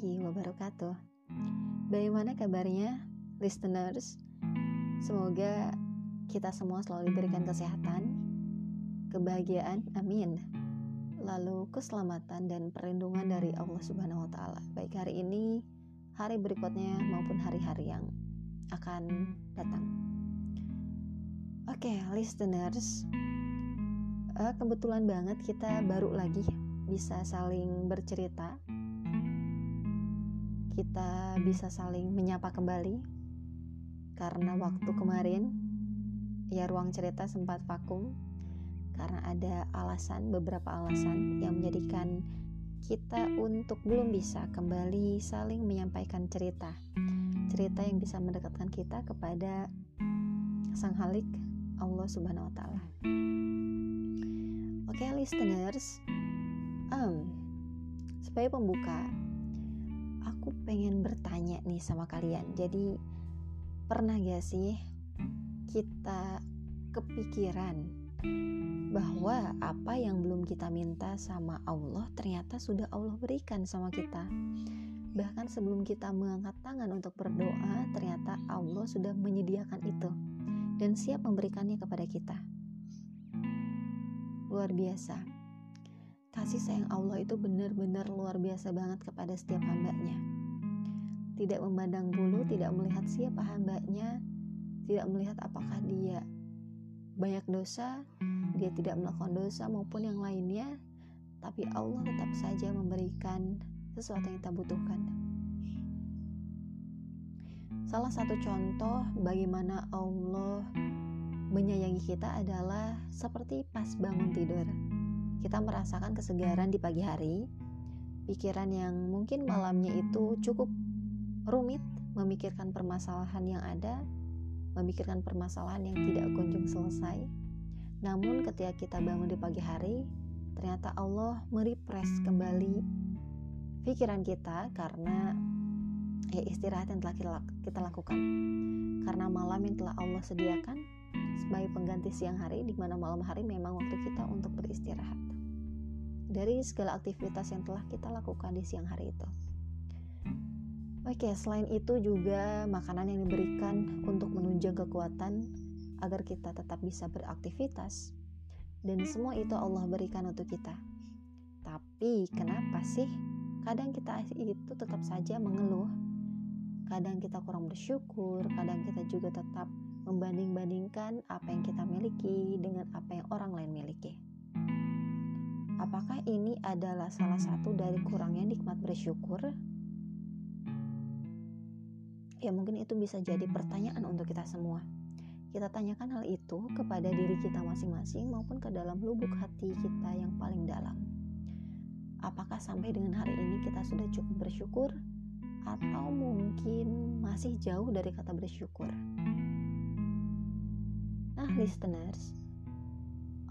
warahmatullahi wabarakatuh. Bagaimana kabarnya, listeners? Semoga kita semua selalu diberikan kesehatan, kebahagiaan, amin. Lalu keselamatan dan perlindungan dari Allah Subhanahu wa taala. Baik hari ini, hari berikutnya maupun hari-hari yang akan datang. Oke, okay, listeners. Uh, kebetulan banget kita baru lagi bisa saling bercerita kita bisa saling menyapa kembali karena waktu kemarin ya ruang cerita sempat vakum karena ada alasan beberapa alasan yang menjadikan kita untuk belum bisa kembali saling menyampaikan cerita cerita yang bisa mendekatkan kita kepada sang halik Allah Subhanahu wa taala. Oke, okay, listeners. Um, sebagai pembuka, aku pengen bertanya nih sama kalian. Jadi pernah gak sih kita kepikiran bahwa apa yang belum kita minta sama Allah ternyata sudah Allah berikan sama kita. Bahkan sebelum kita mengangkat tangan untuk berdoa, ternyata Allah sudah menyediakan itu dan siap memberikannya kepada kita. Luar biasa kasih sayang Allah itu benar-benar luar biasa banget kepada setiap hambanya. Tidak memandang bulu, tidak melihat siapa hambanya, tidak melihat apakah dia banyak dosa, dia tidak melakukan dosa maupun yang lainnya, tapi Allah tetap saja memberikan sesuatu yang kita butuhkan. Salah satu contoh bagaimana Allah menyayangi kita adalah seperti pas bangun tidur. Kita merasakan kesegaran di pagi hari, pikiran yang mungkin malamnya itu cukup rumit, memikirkan permasalahan yang ada, memikirkan permasalahan yang tidak kunjung selesai. Namun ketika kita bangun di pagi hari, ternyata Allah merepres kembali pikiran kita karena ya istirahat yang telah kita lakukan. Karena malam yang telah Allah sediakan sebagai pengganti siang hari di mana malam hari memang waktu kita untuk beristirahat dari segala aktivitas yang telah kita lakukan di siang hari itu. Oke, selain itu juga makanan yang diberikan untuk menunjang kekuatan agar kita tetap bisa beraktivitas. Dan semua itu Allah berikan untuk kita. Tapi kenapa sih kadang kita itu tetap saja mengeluh? Kadang kita kurang bersyukur, kadang kita juga tetap membanding-bandingkan apa yang kita miliki dengan apa yang orang lain miliki. Apakah ini adalah salah satu dari kurangnya nikmat bersyukur? Ya, mungkin itu bisa jadi pertanyaan untuk kita semua. Kita tanyakan hal itu kepada diri kita masing-masing maupun ke dalam lubuk hati kita yang paling dalam. Apakah sampai dengan hari ini kita sudah cukup bersyukur atau mungkin masih jauh dari kata bersyukur? Nah, listeners,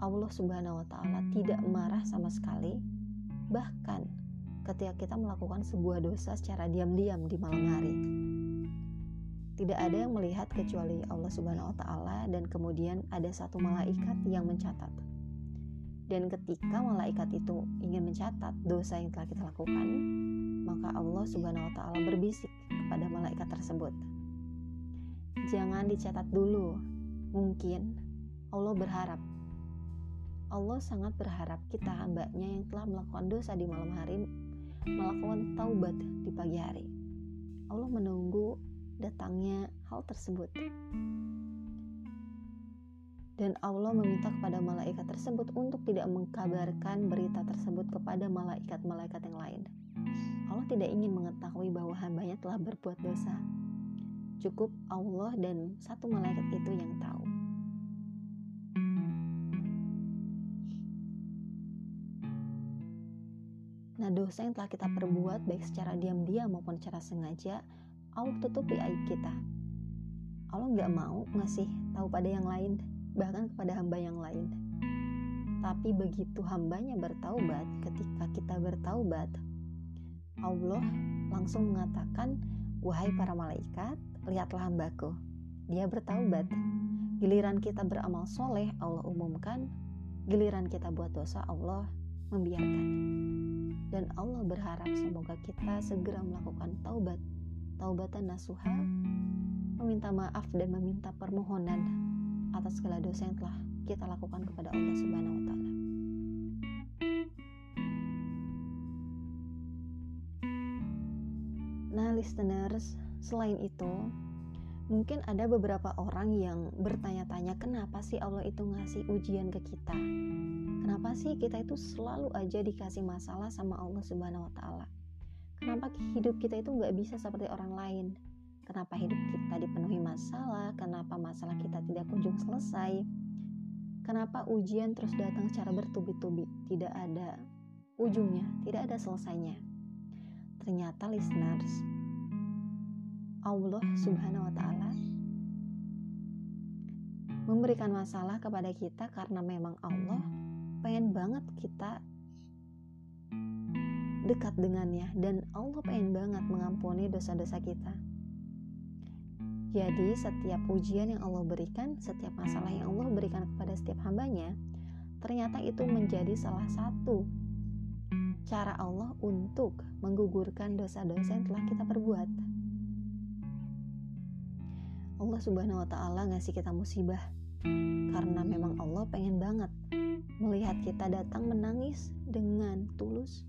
Allah Subhanahu wa taala tidak marah sama sekali. Bahkan ketika kita melakukan sebuah dosa secara diam-diam di malam hari. Tidak ada yang melihat kecuali Allah Subhanahu wa taala dan kemudian ada satu malaikat yang mencatat. Dan ketika malaikat itu ingin mencatat dosa yang telah kita lakukan, maka Allah Subhanahu wa taala berbisik kepada malaikat tersebut. Jangan dicatat dulu. Mungkin Allah berharap Allah sangat berharap kita hambanya yang telah melakukan dosa di malam hari melakukan taubat di pagi hari. Allah menunggu datangnya hal tersebut. Dan Allah meminta kepada malaikat tersebut untuk tidak mengkabarkan berita tersebut kepada malaikat-malaikat yang lain. Allah tidak ingin mengetahui bahwa hambanya telah berbuat dosa. Cukup Allah dan satu malaikat itu yang tahu. Nah, dosa yang telah kita perbuat baik secara diam-diam maupun secara sengaja, Allah tutupi aib kita. Allah nggak mau ngasih tahu pada yang lain, bahkan kepada hamba yang lain. Tapi begitu hambanya bertaubat, ketika kita bertaubat, Allah langsung mengatakan, Wahai para malaikat, lihatlah hambaku. Dia bertaubat. Giliran kita beramal soleh, Allah umumkan. Giliran kita buat dosa, Allah membiarkan. dan Allah berharap semoga kita segera melakukan taubat, taubatan nasuha, meminta maaf dan meminta permohonan atas segala dosa yang telah kita lakukan kepada Allah Subhanahu wa taala. Nah, listeners, selain itu, mungkin ada beberapa orang yang bertanya-tanya kenapa sih Allah itu ngasih ujian ke kita? Kenapa sih kita itu selalu aja dikasih masalah sama Allah Subhanahu wa taala? Kenapa hidup kita itu nggak bisa seperti orang lain? Kenapa hidup kita dipenuhi masalah? Kenapa masalah kita tidak kunjung selesai? Kenapa ujian terus datang secara bertubi-tubi? Tidak ada ujungnya, tidak ada selesainya. Ternyata listeners, Allah Subhanahu wa taala memberikan masalah kepada kita karena memang Allah pengen banget kita dekat dengannya dan Allah pengen banget mengampuni dosa-dosa kita. Jadi setiap ujian yang Allah berikan, setiap masalah yang Allah berikan kepada setiap hambanya, ternyata itu menjadi salah satu cara Allah untuk menggugurkan dosa-dosa yang telah kita perbuat. Allah Subhanahu wa taala ngasih kita musibah karena memang Allah pengen banget melihat kita datang menangis dengan tulus,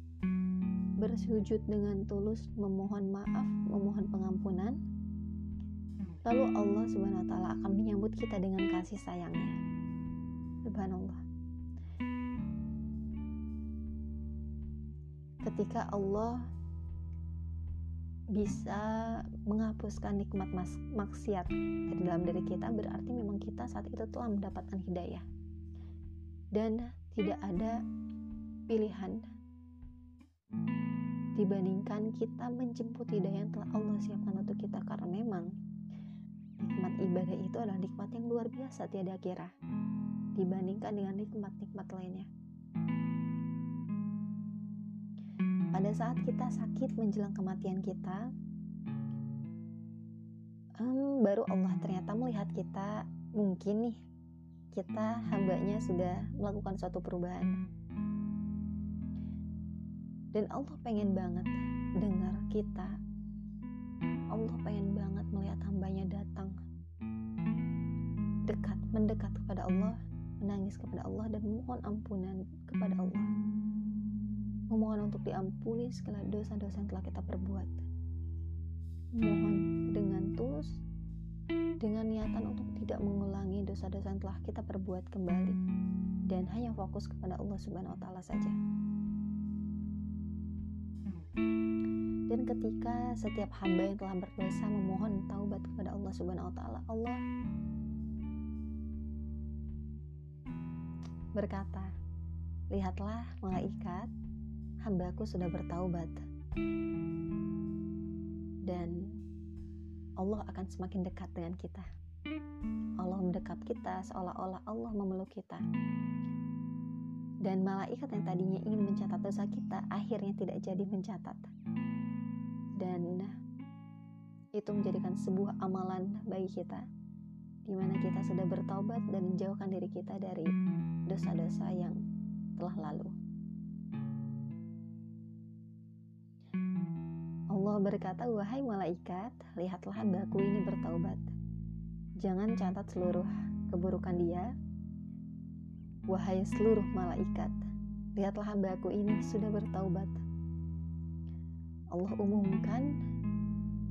bersujud dengan tulus, memohon maaf, memohon pengampunan. Lalu Allah Subhanahu wa taala akan menyambut kita dengan kasih sayangnya. Subhanallah. ketika Allah bisa menghapuskan nikmat mas maksiat di dalam diri kita berarti memang kita saat itu telah mendapatkan hidayah dan tidak ada pilihan dibandingkan kita menjemput hidayah yang telah Allah siapkan untuk kita karena memang nikmat ibadah itu adalah nikmat yang luar biasa tiada kira dibandingkan dengan nikmat-nikmat lainnya pada saat kita sakit menjelang kematian kita, um, baru Allah ternyata melihat kita mungkin nih kita hambanya sudah melakukan suatu perubahan. Dan Allah pengen banget dengar kita. Allah pengen banget melihat hambanya datang dekat, mendekat kepada Allah, menangis kepada Allah dan memohon ampunan kepada Allah memohon untuk diampuni segala dosa-dosa yang telah kita perbuat. Mohon dengan tulus, dengan niatan untuk tidak mengulangi dosa-dosa yang telah kita perbuat kembali, dan hanya fokus kepada Allah Subhanahu wa Ta'ala saja. Dan ketika setiap hamba yang telah berdosa memohon taubat kepada Allah Subhanahu wa Ta'ala, Allah berkata, "Lihatlah, malaikat, hambaku sudah bertaubat. Dan Allah akan semakin dekat dengan kita. Allah mendekap kita seolah-olah Allah memeluk kita dan malaikat yang tadinya ingin mencatat dosa kita akhirnya tidak jadi mencatat dan itu menjadikan sebuah amalan bagi kita di mana kita sudah bertaubat dan menjauhkan diri kita dari dosa-dosa yang telah lalu. Allah berkata, "Wahai malaikat, lihatlah hambaku ini bertaubat. Jangan catat seluruh keburukan dia. Wahai seluruh malaikat, lihatlah hambaku ini sudah bertaubat." Allah umumkan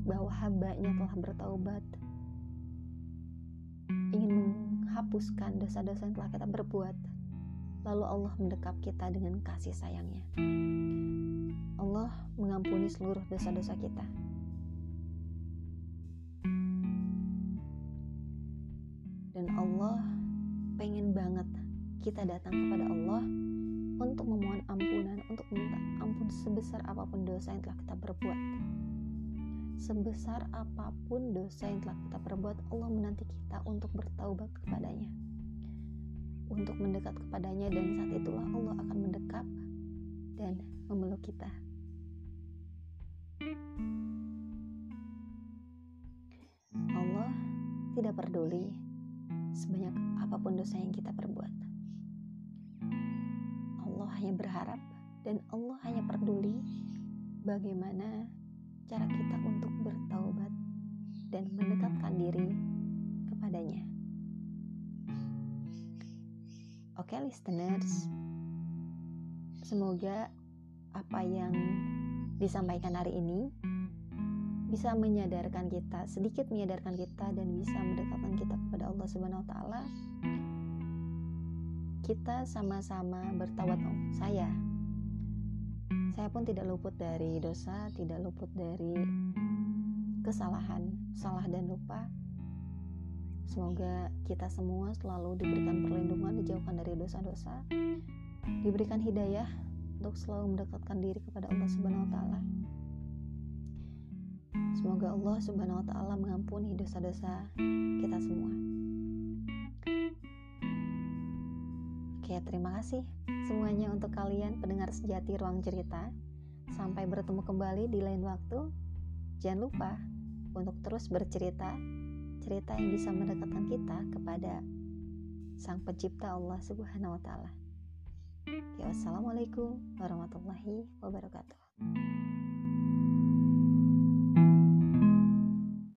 bahwa hambanya telah bertaubat ingin menghapuskan dosa-dosa yang telah kita berbuat lalu Allah mendekap kita dengan kasih sayangnya Allah mengampuni seluruh dosa-dosa kita. Kita datang kepada Allah untuk memohon ampunan, untuk minta ampun sebesar apa pun dosa yang telah kita perbuat. Sebesar apa pun dosa yang telah kita perbuat, Allah menanti kita untuk bertaubat kepadanya. Untuk mendekat kepadanya dan saat itulah Allah akan mendekap dan memeluk kita. Allah tidak peduli sebanyak apa pun dosa yang kita perbuat. Dan Allah hanya peduli bagaimana cara kita untuk bertaubat dan mendekatkan diri kepadanya. Oke, okay, listeners, semoga apa yang disampaikan hari ini bisa menyadarkan kita, sedikit menyadarkan kita dan bisa mendekatkan kita kepada Allah Subhanahu wa taala. Kita sama-sama bertawat saya saya pun tidak luput dari dosa, tidak luput dari kesalahan, salah dan lupa. Semoga kita semua selalu diberikan perlindungan, dijauhkan dari dosa-dosa, diberikan hidayah untuk selalu mendekatkan diri kepada Allah Subhanahu wa taala. Semoga Allah Subhanahu wa taala mengampuni dosa-dosa kita semua. Oke, terima kasih semuanya untuk kalian pendengar sejati ruang cerita. Sampai bertemu kembali di lain waktu. Jangan lupa untuk terus bercerita, cerita yang bisa mendekatkan kita kepada Sang Pencipta Allah Subhanahu wa taala. Ya, wassalamualaikum warahmatullahi wabarakatuh.